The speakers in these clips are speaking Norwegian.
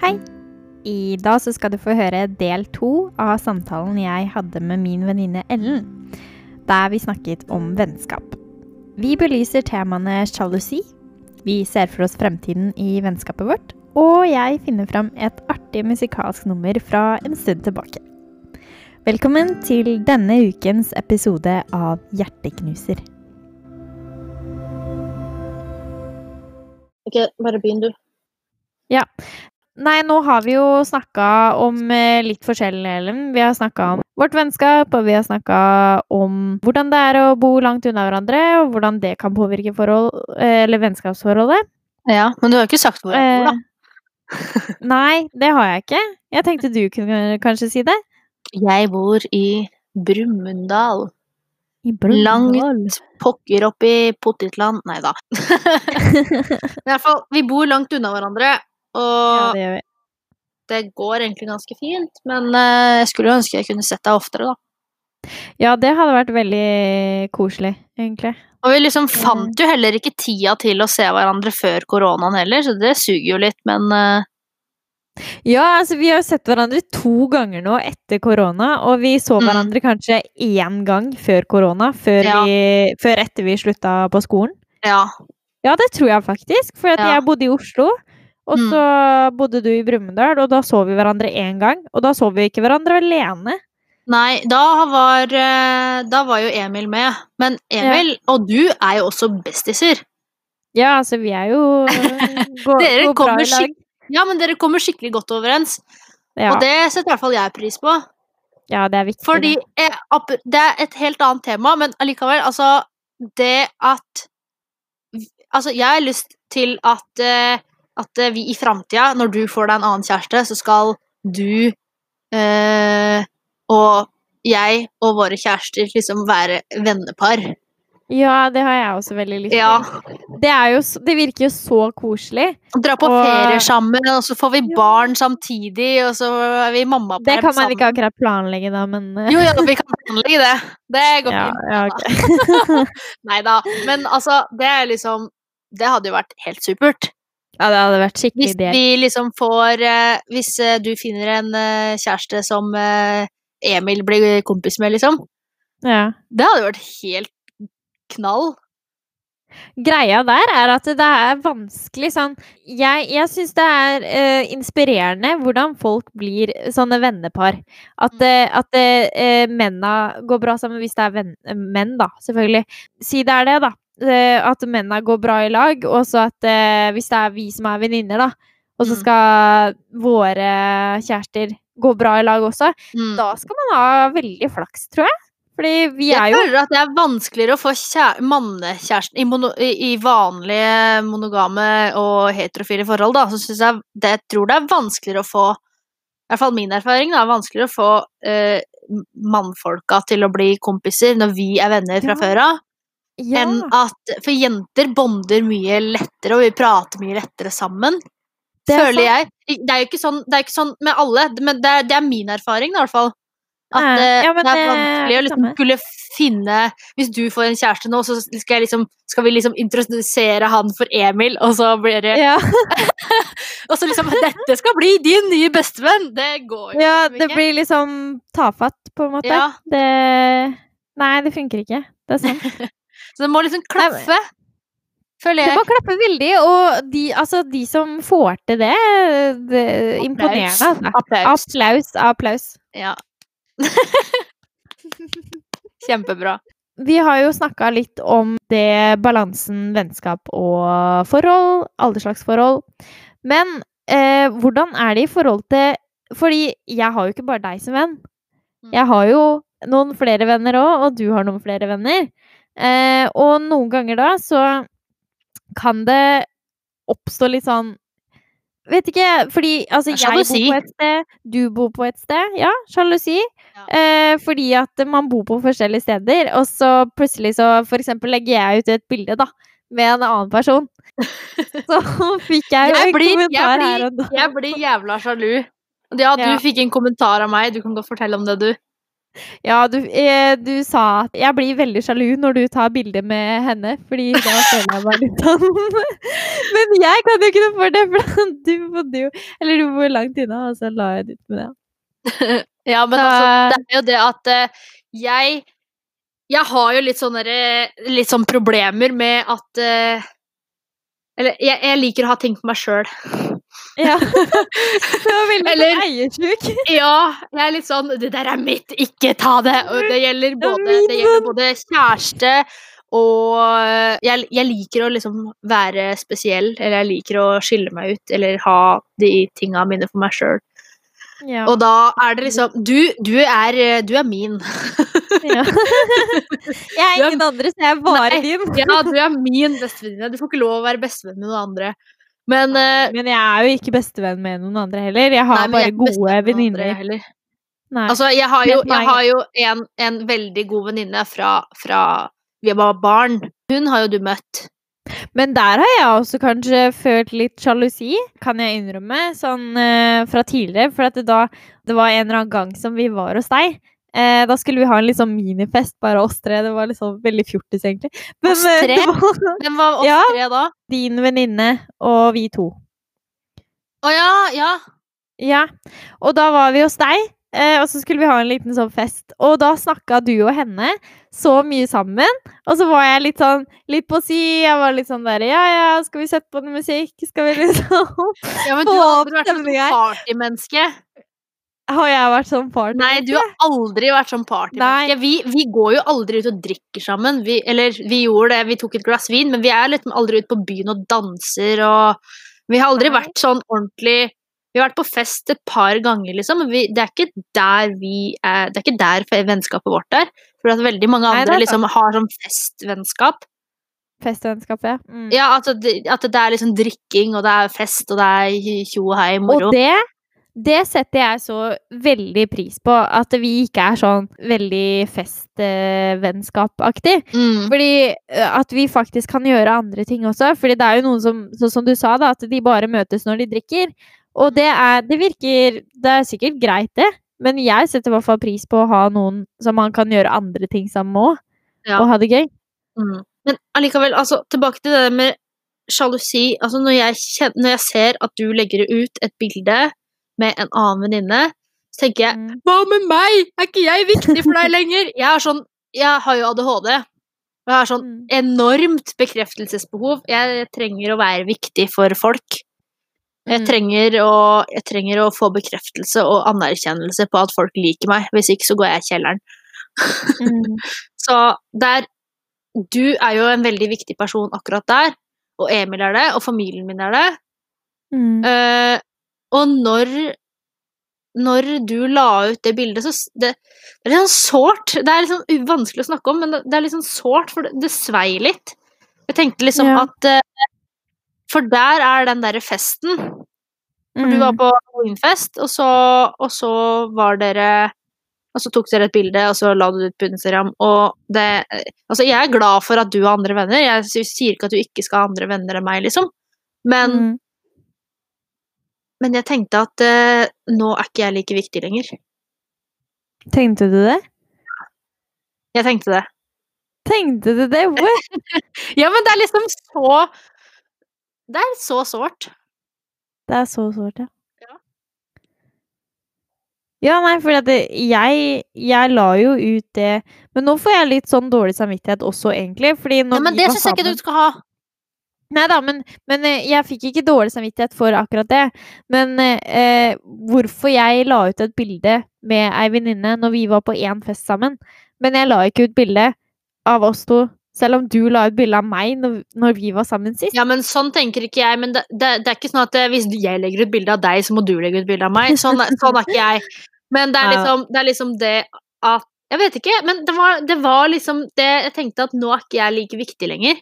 Hei! I dag så skal du få høre del to av samtalen jeg hadde med min venninne Ellen, der vi snakket om vennskap. Vi belyser temaene sjalusi, vi ser for oss fremtiden i vennskapet vårt, og jeg finner fram et artig musikalsk nummer fra en stund tilbake. Velkommen til denne ukens episode av Hjerteknuser. Ok, bare begynn, du. Ja. Nei, nå har vi jo snakka om eh, litt forskjellig, Ellen. Vi har snakka om vårt vennskap, og vi har snakka om hvordan det er å bo langt unna hverandre, og hvordan det kan påvirke forhold, eh, eller vennskapsforholdet. Ja, men du har jo ikke sagt hvor jeg bor, da. Eh, Nei, det har jeg ikke. Jeg tenkte du kunne kanskje si det. Jeg bor i Brumunddal. I Brumunddal. Langt pokker opp i potetland. Nei da. I hvert fall, vi bor langt unna hverandre, Ja, og det det går egentlig ganske fint. Men eh, jeg skulle jo ønske jeg kunne sett deg oftere, da. Ja, det hadde vært veldig koselig, egentlig. Og vi liksom fant jo heller ikke tida til å se hverandre før koronaen heller, så det suger jo litt, men eh, Ja, altså vi har jo sett hverandre to ganger nå etter korona, og vi så Mm. hverandre kanskje én gang før korona, før, Ja. vi, før etter vi slutta på skolen. ja. Ja, det tror jeg faktisk, for at Ja. jeg bodde i Oslo, og Mm. så bodde du i Brumunddal, og da så vi hverandre én gang, og da så vi ikke hverandre alene. Nei, da var, eh, da var jo Emil med. Men Emil og du er jo også bestiser. Ja, altså, vi er jo gå, Dere går bra i lag. Ja, men dere kommer skikkelig godt overens. Ja, Og det setter i hvert fall jeg pris på. ja, det er viktig. Fordi Det er et helt annet tema, men allikevel, altså Det at Altså, jeg har lyst til at, eh, at eh, vi i framtida, når du får deg en annen kjæreste, så skal du eh, og jeg og våre kjærester liksom være vennepar. Ja, det har jeg også veldig lyst til. Ja. Det, er jo, det virker jo så koselig. Dra på Og- ferie sammen, og så får vi barn samtidig, og så er vi mamma på Det kan man ikke akkurat planlegge, da, men eh, Jo, ja, vi kan planlegge det. Det går ja, fint. ja, okay. Nei da. Men altså, det er liksom Det hadde jo vært helt supert. Ja, det hadde vært skikkelig Hvis vi liksom får eh, Hvis eh, du finner en eh, kjæreste som Emil blir kompis med, liksom. Ja. Det hadde vært helt knall. Greia der er at det er vanskelig sånn Jeg, jeg syns det er uh, inspirerende hvordan folk blir sånne vennepar. At, eh, at uh, menna går bra sammen hvis det er venn, menn, da, selvfølgelig. Si det er det, da. Eh, at mennene går bra i lag, og så at eh, hvis det er vi som er venninner, da, og så Mm. skal våre kjærester gå bra i lag også, Mm. da skal man ha veldig flaks, tror jeg. Fordi vi Jeg er jo føler at det er vanskeligere å få kjæ- mannekjæresten i, mono, i, i vanlige monogame og heterofile forhold, da. Så syns jeg det, jeg tror det er vanskeligere å få I hvert fall min erfaring, da. Vanskeligere å få eh, mannfolka til å bli kompiser når vi er venner fra Ja. før av. ja, Enn at For jenter bonder mye lettere, og vi prater mye lettere sammen. Det er føler jeg. Det er jo ikke sånn, det ikke sånn med alle, men det er, det er min erfaring, i hvert fall. At Eh, eh, ja, det er vanskelig å liksom skulle finne Hvis du får en kjæreste nå, så skal, liksom, skal vi liksom introdusere han for Emil, og så blir det ja. Og så liksom 'Dette skal bli din nye bestevenn!' Det går jo Ja, liksom det blir liksom tafatt, på en måte. Ja. Det Nei, det funker ikke. Det er sant. Så det må liksom klaffe, føler Det må klappe veldig, og de, altså, de som får til det, det er Imponerende. Altså. Applaus. Applaus. Applaus. Ja. Kjempebra. Vi har jo snakka litt om det balansen vennskap og forhold, alle slags forhold. Men eh, hvordan er det i forhold til Fordi jeg har jo ikke bare deg som venn. Mm. Jeg har jo noen flere venner òg, og du har noen flere venner. Eh, og noen ganger da så kan det oppstå litt sånn Vet ikke, fordi altså, jeg bor på et sted, du bor på et sted. Ja, sjalusi. Ja. Eh, fordi at man bor på forskjellige steder, og så plutselig så for eksempel legger jeg ut et bilde, da, med en annen person. Så fikk jeg jo Jeg en blir- jeg kommentar blir- her og da. Jeg blir jævla sjalu. Ja, du Ja. fikk en kommentar av meg. Du kan godt fortelle om det, du. Ja, du, eh, du sa at jeg blir veldig sjalu når du tar bilde med henne, fordi da føler jeg meg litt sånn Men jeg kan jo ikke noe for det, for du bodde jo Eller du bor langt unna, og så la jeg det ut med det. Ja, men Så- altså, det er jo det at eh, jeg Jeg har jo litt sånne litt sånn problemer med at eh, Eller jeg, jeg liker å ha ting for meg sjøl. Ja. Det var veldig Eller- eiersjuk. Ja, jeg er litt sånn 'Det der er mitt, ikke ta det!' Og det gjelder er både, det gjelder både kjæreste og jeg, jeg liker å liksom være spesiell, eller jeg liker å skille meg ut, eller ha de tinga mine for meg sjøl. Ja. Og da er det liksom Du, du, er, du er min. ja. Jeg er ingen andre, så jeg er bare din. Ja, du er min bestevenninne. Du får ikke lov å være bestevenn med noen andre. Men, uh, Men jeg er jo ikke bestevenn med noen andre heller. Jeg har nei, bare jeg gode venninner. Altså, jeg har jo, jeg har jo en, en veldig god venninne fra, fra vi var barn. Hun har jo du møtt. Men der har jeg også kanskje følt litt sjalusi, kan jeg innrømme, sånn uh, fra tidligere. For at det da det var en eller annen gang som vi var hos deg. Eh, da skulle vi ha en sånn minifest, bare oss tre. Det var liksom veldig fjortis, egentlig. Men, Oss eh, tre? var Hvem var oss Ja. tre da? din venninne og vi to. Å ja, ja. Ja. Og da var vi hos deg, eh, og så skulle vi ha en liten sånn fest. Og da snakka du og henne så mye sammen. Og så var jeg litt sånn litt på si. Jeg var litt sånn der Ja, ja, skal vi sette på noe musikk? Skal vi liksom ja men du har aldri vært sånn partymenneske. Har jeg vært sånn party? Nei, du har aldri vært sånn partymenneske. Vi, vi går jo aldri ut og drikker sammen. Vi, eller vi gjorde det, vi tok et glass vin, men vi er liksom aldri ute på byen og danser og Vi har aldri vært sånn ordentlig Vi har vært på fest et par ganger, liksom, men vi, det er ikke der vi er Det er ikke der vennskapet vårt er. For at veldig mange andre Nei, liksom har sånn festvennskap. Festvennskap, ja. Mm. Ja, at, det, at det er liksom drikking, og det er fest, og det er tjo og hei, moro. Og det, det setter jeg så veldig pris på. At vi ikke er sånn veldig festvennskapaktig. Mm. Fordi at vi faktisk kan gjøre andre ting også. Fordi det er jo noen som, sånn som du sa, da, at de bare møtes når de drikker. Og det er Det virker Det er sikkert greit, det. Men jeg setter i hvert fall pris på å ha noen som man kan gjøre andre ting sammen med òg. Ja. Og ha det gøy. Mm. Men allikevel, altså, tilbake til det med sjalusi. Altså, når jeg, når jeg ser at du legger ut et bilde med en annen venninne, så tenker jeg Mm. Hva med meg? Er ikke jeg viktig for deg lenger? Jeg er sånn Jeg har jo ADHD. Og jeg har sånn Mm. enormt bekreftelsesbehov. Jeg trenger å være viktig for folk. Jeg Mm. trenger, å, jeg trenger å få bekreftelse og anerkjennelse på at folk liker meg. Hvis ikke så går jeg i kjelleren. Mm. Så der Du er jo en veldig viktig person akkurat der, og Emil er det, og familien min er det. Mm. Eh, og når når du la ut det bildet, så det, det er litt sånn sårt. Det er litt sånn vanskelig å snakke om, men det, det er litt sånn sårt, for det, det svei litt. Jeg tenkte liksom Ja. at eh, For der er den derre festen. For du var Mm. på halloweenfest, og så, og så var dere Og så tok dere et bilde, og så la du det ut på Instagram. Og det Altså, jeg er glad for at du har andre venner. Jeg sier ikke at du ikke skal ha andre venner enn meg, liksom. Men, Mm. Men jeg tenkte at eh, nå er ikke jeg like viktig lenger. Tenkte du det? Jeg tenkte det. Tenkte du det? What? Ja, men det er liksom så Det er så sårt. Det er så sårt, ja. Ja. Ja, nei, for jeg, jeg la jo ut det Men nå får jeg litt sånn dårlig samvittighet også, egentlig. Fordi når Ja, men det syns jeg ikke du skal ha. Nei da, men, men eh, jeg fikk ikke dårlig samvittighet for akkurat det. Men eh, hvorfor jeg la ut et bilde med ei venninne når vi var på én fest sammen Men jeg la ikke ut bilde av oss to, selv om du la ut bilde av meg når, når vi var sammen sist. Ja, men sånn tenker ikke jeg. Men det, det, det er ikke sånn at eh, hvis jeg legger ut bilde av deg, så må du legge ut bilde av meg. Sånn, sånn er ikke jeg. Men det er liksom det, er liksom det at Jeg vet ikke, men det var, det var liksom det Jeg tenkte at nå er ikke jeg like viktig lenger.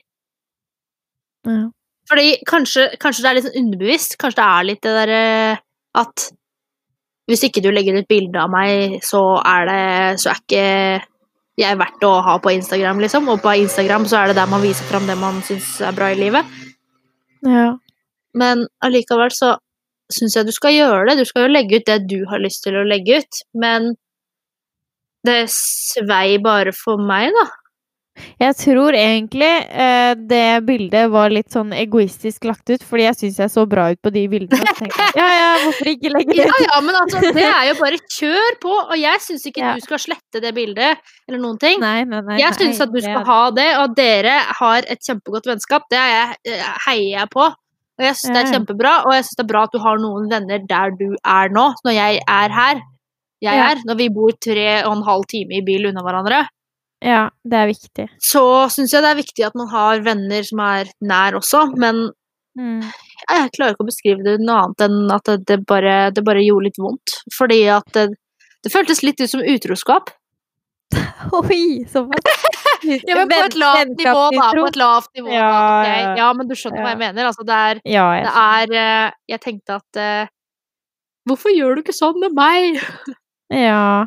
Ja. Fordi kanskje, kanskje det er litt sånn underbevisst. Kanskje det er litt det derre at hvis ikke du legger ut bilde av meg, så er det Så er ikke jeg verdt å ha på Instagram, liksom. Og på Instagram så er det der man viser fram det man syns er bra i livet. ja. Men allikevel så syns jeg du skal gjøre det. Du skal jo legge ut det du har lyst til å legge ut. Men det svei bare for meg, da. Jeg tror egentlig eh, det bildet var litt sånn egoistisk lagt ut, fordi jeg syns jeg så bra ut på de bildene. Tenkte ja, ja, hvorfor ikke legge det ut? ja, men altså, det er jo bare kjør på, og jeg syns ikke Ja. du skal slette det bildet, eller noen ting. Nei, nei, nei. Jeg syns at du skal ha det, og at dere har et kjempegodt vennskap. Det er jeg, eh, heier jeg på. Og jeg syns det er kjempebra, og jeg syns det er bra at du har noen venner der du er nå, når jeg er her. Jeg er, når vi bor tre og en halv time i bil unna hverandre. Ja, det er viktig. Så syns jeg det er viktig at man har venner som er nær også, men Mm. jeg klarer ikke å beskrive det noe annet enn at det, bare, det bare gjorde litt vondt. Fordi at det, det føltes litt ut som utroskap. Oi. Ja, men på et lavt nivå, da. På et lavt nivå. Ja, da. ja. ja, men du skjønner hva jeg mener. Altså, det er, Ja, jeg det er eh, Jeg tenkte at eh, Hvorfor gjør du ikke sånn med meg? Ja.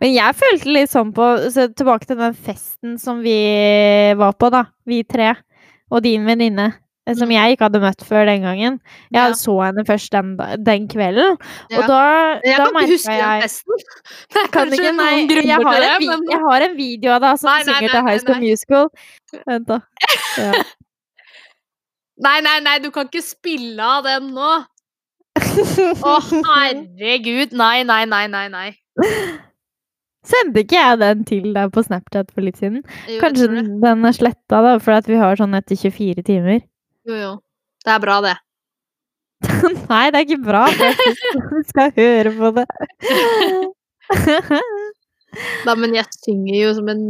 Men jeg følte litt sånn på så Tilbake til den festen som vi var på, da. Vi tre. Og din venninne. eh, Som Mm. jeg ikke hadde møtt før den gangen. Jeg Ja. så henne først den, den kvelden. Ja. Og da, Jeg da kan ikke huske den festen. Det er kanskje ikke, nei, noen jeg grunner har, til en, det, men jeg har en video av deg som Nei, nei, synger til High School. Musical. Vent, da. Ja. Nei, nei, nei, du kan ikke spille av den nå. Å, herregud. Nei, nei, nei, nei. nei. Sendte ikke jeg den til deg på Snapchat for litt siden? Jo, Kanskje den, er sletta, da, for at vi har sånn etter 24 timer? Jo, jo. Det er bra, det. Nei, det er ikke bra. Du skal høre på det. Da, men jeg synger jo som en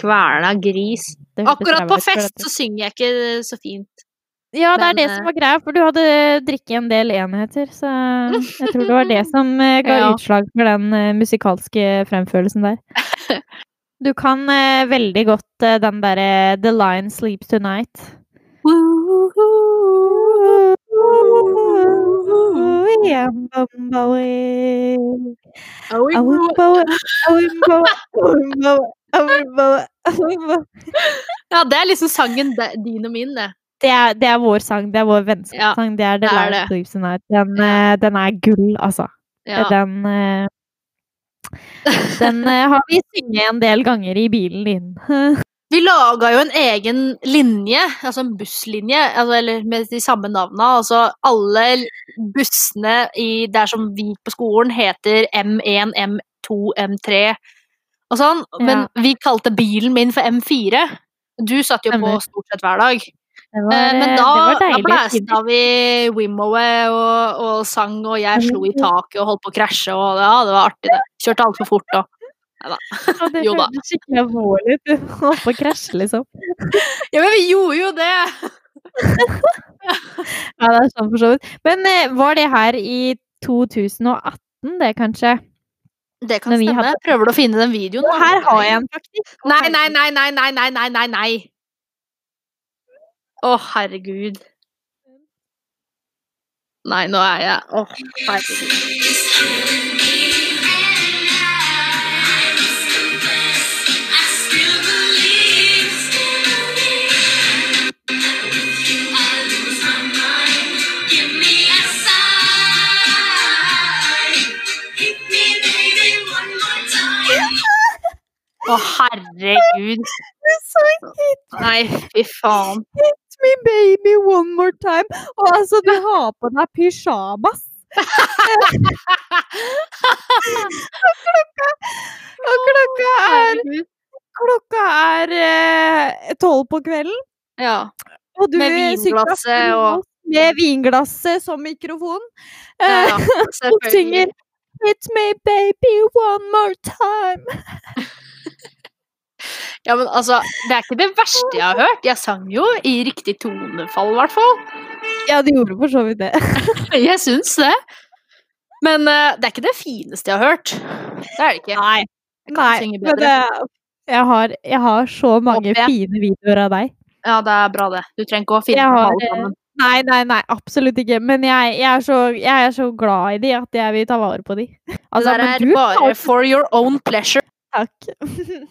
kverna gris. Akkurat på fest så synger jeg ikke så fint. Ja, det er men, det eh, som var greia, for du hadde drikket en del enheter. Så jeg tror det var det som eh, ga Ja. utslag for den eh, musikalske fremførelsen der. Du kan eh, veldig godt eh, den derre The Lion Sleeps Tonight. Ja, det er liksom sangen din og min, det. Det er, det er vår sang. Det er vår vennskapssang. det er The det er Lion det. Sleeps Tonight. Den, Ja. eh, den er gull, altså. Ja. Den eh, Den eh, har vi synget en del ganger i bilen din. Vi laga jo en egen linje, altså en busslinje, altså, eller med de samme navna. Altså alle bussene i, der som vi på skolen, heter M1, M2, M3 og sånn. Men vi kalte bilen min for M4. Du satt jo på stort sett hver dag. Det var, Eh, Men eh, da, da blæsta vi Wimoway og, og sang, og jeg slo i taket og holdt på å krasje, og ja, det var artig, det. Kjørte altfor fort og Ja, det da. hørtes skikkelig alvorlig ut. Holdt på å krasje, liksom. Ja, men vi gjorde jo det! Ja, det er sånn for så vidt. Men eh, var det her i 2018, det, kanskje? Det kan stemme. hadde- Prøver du å finne den videoen? Her har jeg en, faktisk. Nei, nei, nei, nei, nei, nei, nei, nei, Å, herregud. Nei, nå er jeg Å, herregud. Å, herregud. Nei, fy faen. Me baby one more time. Og altså, du har på deg pysjamas. Og klokka Og klokka er Klokka er eh, tolv på kvelden. Ja. Og du Med vinglasset og- Med vinglasset som mikrofon. ja, Eh, ja. og synger Hit me baby one more time. Ja, men altså, det er ikke det verste jeg har hørt. Jeg sang jo i riktig tonefall, i hvert fall. Ja, de gjorde for så vidt det. Jeg syns det. Men uh, det er ikke det fineste jeg har hørt. Det er det ikke. Nei. kan Nei, synge men det, jeg, har, jeg har så mange Håper fine videoer av deg. Ja, det er bra, det. Du trenger ikke å finne Jeg på alle sammen. Nei, nei, nei, absolutt ikke. Men jeg, jeg, er, så, jeg er så glad i de at jeg vil ta vare på de. Altså, det er du bare for your own pleasure. Takk.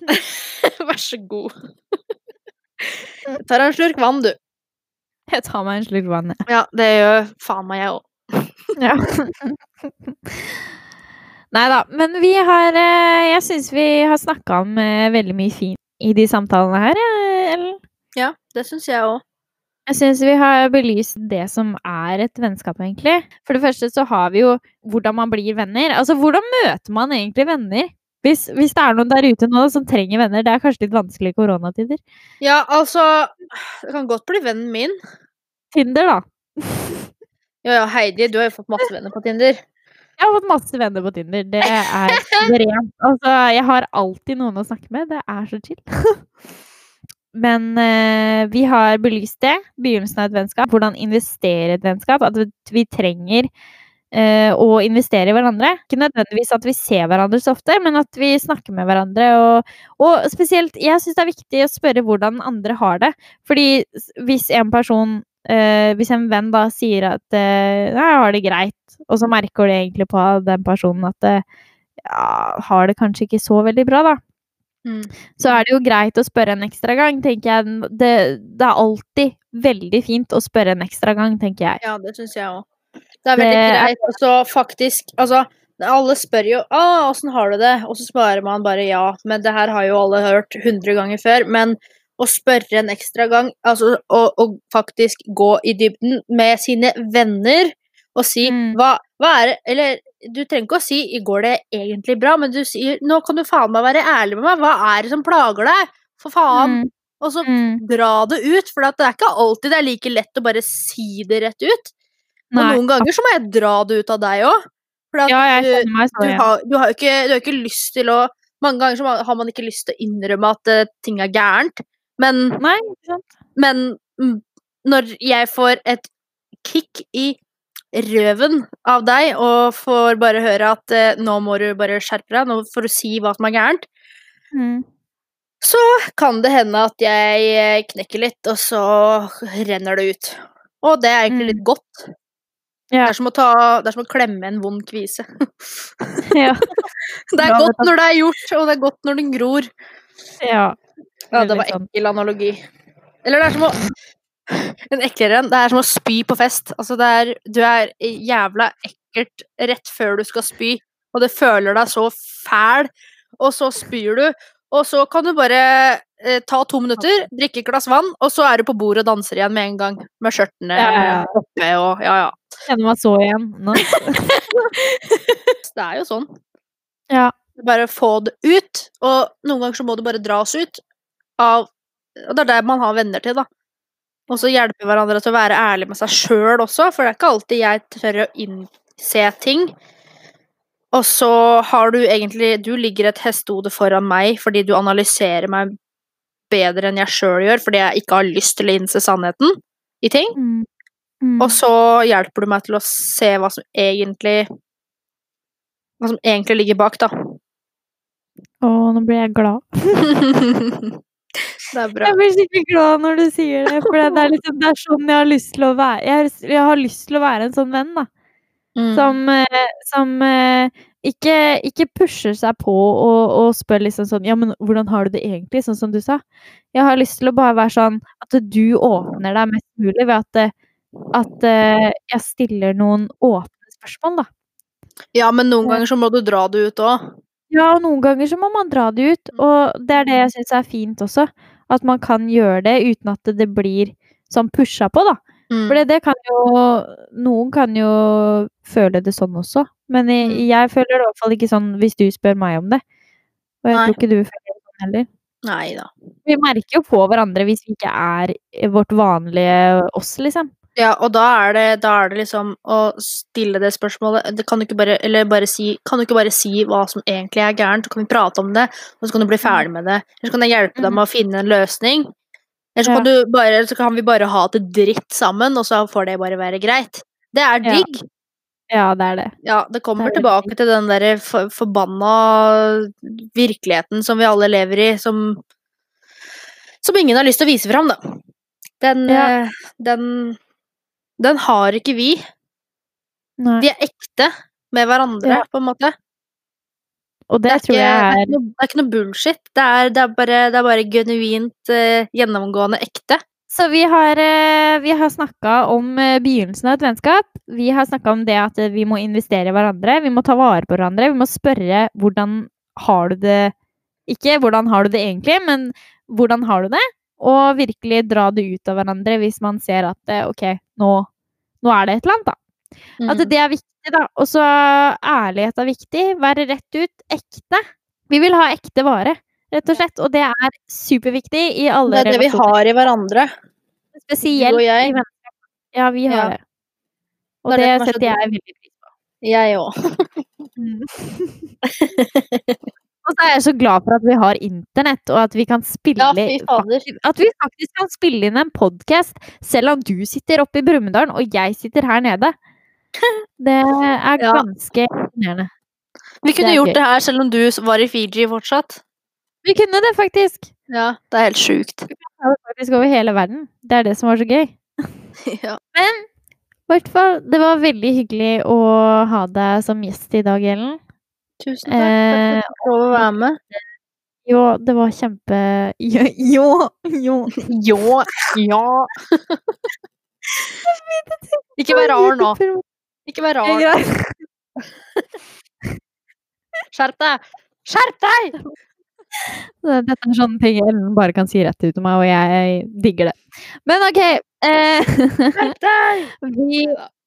Vær så god. Jeg tar en slurk vann, du. Jeg tar meg en slurk vann, jeg. Ja, det gjør faen meg jeg òg. Ja. Nei da. Men vi har eh, Jeg syns vi har snakka om eh, veldig mye fint i de samtalene her, Ellen. Ja, det syns jeg òg. Jeg syns vi har belyst det som er et vennskap, egentlig. For det første så har vi jo hvordan man blir venner. Altså, hvordan møter man egentlig venner? Hvis, hvis det er noen der ute nå som trenger venner. Det er kanskje litt vanskelig i koronatider. Ja, altså Det kan godt bli vennen min. Tinder, da. Ja, ja, Heidi, du har jo fått masse venner på Tinder. Jeg har fått masse venner på Tinder. Det er suverent. Altså, jeg har alltid noen å snakke med. Det er så chill. Men eh, vi har belyst det. Begynnelsen av et vennskap. Hvordan investere et vennskap. At vi, trenger eh, å investere i hverandre. Ikke nødvendigvis at vi ser hverandre så ofte, men at vi snakker med hverandre. Og, og spesielt, jeg syns det er viktig å spørre hvordan andre har det. Fordi hvis en person eh, Hvis en venn da sier at eh, jeg har det greit, og så merker du egentlig på den personen at eh, ja, har det kanskje ikke så veldig bra, da Mm. så er det jo greit å spørre en ekstra gang, tenker jeg. Det, det er alltid veldig fint å spørre en ekstra gang, tenker jeg. Ja, det syns jeg òg. Det er veldig greit. Altså, faktisk Altså, alle spør jo 'Å, åssen har du det?' Og så svarer man bare ja. Men det her har jo alle hørt hundre ganger før. Men å spørre en ekstra gang, altså å faktisk gå i dybden med sine venner og si Mm. hva, hva er det Eller du trenger ikke å si 'går det egentlig bra', men du sier 'nå kan du faen meg være ærlig med meg'. Hva er det som plager deg? For faen. Mm, Og så mm. dra det ut, for det er ikke alltid det er like lett å bare si det rett ut. Og noen ganger så må jeg dra det ut av deg òg. For Ja, du, du, har, du har ikke, du har ikke lyst til å Mange ganger så har man ikke lyst til å innrømme at uh, ting er gærent, men, Nei, men mm, når jeg får et kick i røven av deg og får bare høre at eh, nå må du bare skjerpe deg, nå får du si hva som er gærent, Mm. så kan det hende at jeg eh, knekker litt, og så renner det ut. Og det er egentlig Mm. litt godt. Ja. Det, er ta, det er som å klemme en vond kvise. Ja. Det er Bra godt når det er gjort, og det er godt når den gror. ja. Ja, det var ekkel analogi. Eller det er som å En eklere en. Det er som å spy på fest. Altså, det er Du er jævla ekkelt rett før du skal spy, og det føler deg så fæl, og så spyr du, og så kan du bare eh, ta to minutter, drikke et glass vann, og så er du på bordet og danser igjen med en gang. Med skjørtene Ja, ja, ja. oppe og Ja, ja. Kjenner meg så igjen nå. Det er jo sånn. Ja. Bare få det ut. Og noen ganger så må det bare dras ut. Av, og det er det man har venner til, da. Og så hjelpe hverandre til å være ærlig med seg sjøl også, for det er ikke alltid jeg tør å innse ting. Og så har du egentlig Du ligger et hestehode foran meg fordi du analyserer meg bedre enn jeg sjøl gjør, fordi jeg ikke har lyst til å innse sannheten i ting. Mm. Mm. Og så hjelper du meg til å se hva som egentlig Hva som egentlig ligger bak, da. Å, nå blir jeg glad. det er bra. Jeg blir skikkelig glad når du sier det, for det er, liksom, det er sånn jeg har lyst til å være. Jeg har, jeg har lyst til å være en sånn venn, da. Mm. Som, eh, som eh, ikke, ikke pusher seg på og, og spør liksom sånn Ja, men hvordan har du det egentlig? Sånn som du sa. Jeg har lyst til å bare være sånn at du åpner deg mest mulig ved at, eh, at eh, jeg stiller noen åpne spørsmål, da. Ja, men noen ganger så må du dra det ut òg. Ja, og noen ganger så må man dra det ut, og det er det jeg syns er fint også. At man kan gjøre det uten at det blir sånn pusha på, da. Mm. For det kan jo Noen kan jo føle det sånn også, men jeg, Mm. jeg føler det i hvert fall ikke sånn hvis du spør meg om det. Og jeg Nei. tror ikke du føler det sånn heller. Nei da. Vi merker jo på hverandre hvis vi ikke er vårt vanlige oss, liksom. Ja, og da er, det, da er det liksom å stille det spørsmålet det kan du ikke bare, Eller bare si Kan du ikke bare si hva som egentlig er gærent, så kan vi prate om det, og så kan du bli ferdig med det. Eller så kan jeg hjelpe deg Mm. med å finne en løsning. Eller så Ja. kan, du bare, så kan vi bare ha det dritt sammen, og så får det bare være greit. Det er digg. Ja, det er det. Ja, det kommer Det tilbake til den derre for, forbanna virkeligheten som vi alle lever i, som Som ingen har lyst til å vise fram, da. Den, Ja. eh, den Den har ikke vi. Nei. Vi er ekte med hverandre, Ja. på en måte. Og det, er tror ikke, jeg det, er er ikke noe, det er ikke noe bullshit. Det er, det er, bare, det er bare genuint uh, gjennomgående ekte. så vi har, uh, vi har snakka om eh, begynnelsen av et vennskap. Vi har snakka om det at vi må investere i hverandre. Vi må ta vare på hverandre. Vi må spørre hvordan har du det Ikke hvordan har du det egentlig, men hvordan har du det? Og virkelig dra det ut av hverandre hvis man ser at OK, nå, nå er det et eller annet, da. At Mm. det er viktig, da. Og så ærlighet er viktig. Være rett ut. Ekte. Vi vil ha ekte vare, rett og slett. Og det er superviktig i alle Det er det vi har i hverandre. Spesielt Du og jeg. i. Ja, vi har Ja. det. Og Det det, er er setter jeg veldig pris på. Jeg òg. Og så er jeg så glad for at vi har internett, og at vi kan spille Ja, faktisk- At vi faktisk kan spille inn en podkast, selv om du sitter oppe i Brumunddal og jeg sitter her nede. Det er Ja. ganske imponerende. Vi kunne Det gjort gøy. det her selv om du var i Fiji fortsatt. Vi kunne det faktisk. Ja, det er helt sjukt. Det var faktisk over hele verden. Det er det som var så gøy. ja. I hvert fall, det var veldig hyggelig å ha deg som gjest i dag, Ellen. Tusen takk Eh, for at du fikk å være med. jo, det var kjempe... Jo, jo, jo. Jo, ja. Ikke vær rar nå. Ikke vær rar. Skjerp deg! Skjerp deg! Dette er sånne ting Ellen bare kan si rett ut til meg, og jeg digger det. Men OK. Eh, vi,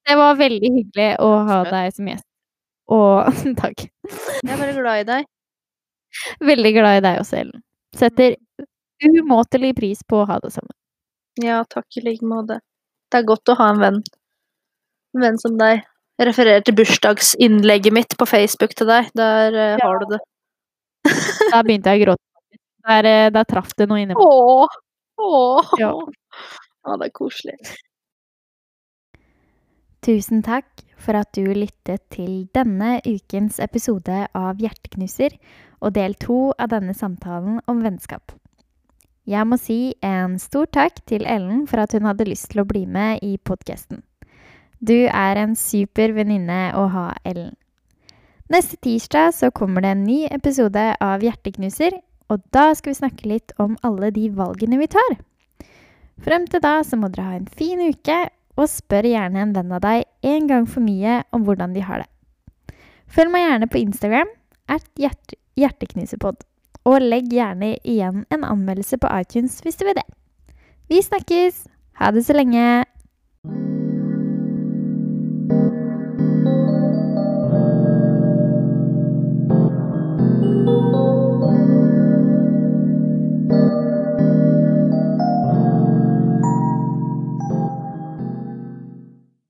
det var veldig hyggelig å ha deg som gjest. Og takk. Jeg er bare glad i deg. Veldig glad i deg også, Ellen. Setter umåtelig pris på å ha det sammen. Ja, takk i like måte. Det er godt å ha en venn. En venn som deg. Refererer til bursdagsinnlegget mitt på Facebook til deg. Der uh, Ja. har du det. Da begynte jeg å gråte. Der, eh, der traff det noe inni meg. Åh! Åh! Ja. Ja, det er koselig. Tusen takk for at du lyttet til denne ukens episode av Hjerteknuser og del to av denne samtalen om vennskap. Jeg må si en stor takk til Ellen for at hun hadde lyst til å bli med i podkasten. Du er en super venninne å ha, Ellen. Neste tirsdag så kommer det en ny episode av Hjerteknuser, og da skal vi snakke litt om alle de valgene vi tar. Frem til da så må dere ha en fin uke, og spør gjerne en venn av deg en gang for mye om hvordan de har det. Følg meg gjerne på Instagram at hjerte hjerteknusepod, og legg gjerne igjen en anmeldelse på iTunes hvis du vil det. Vi snakkes! Ha det så lenge!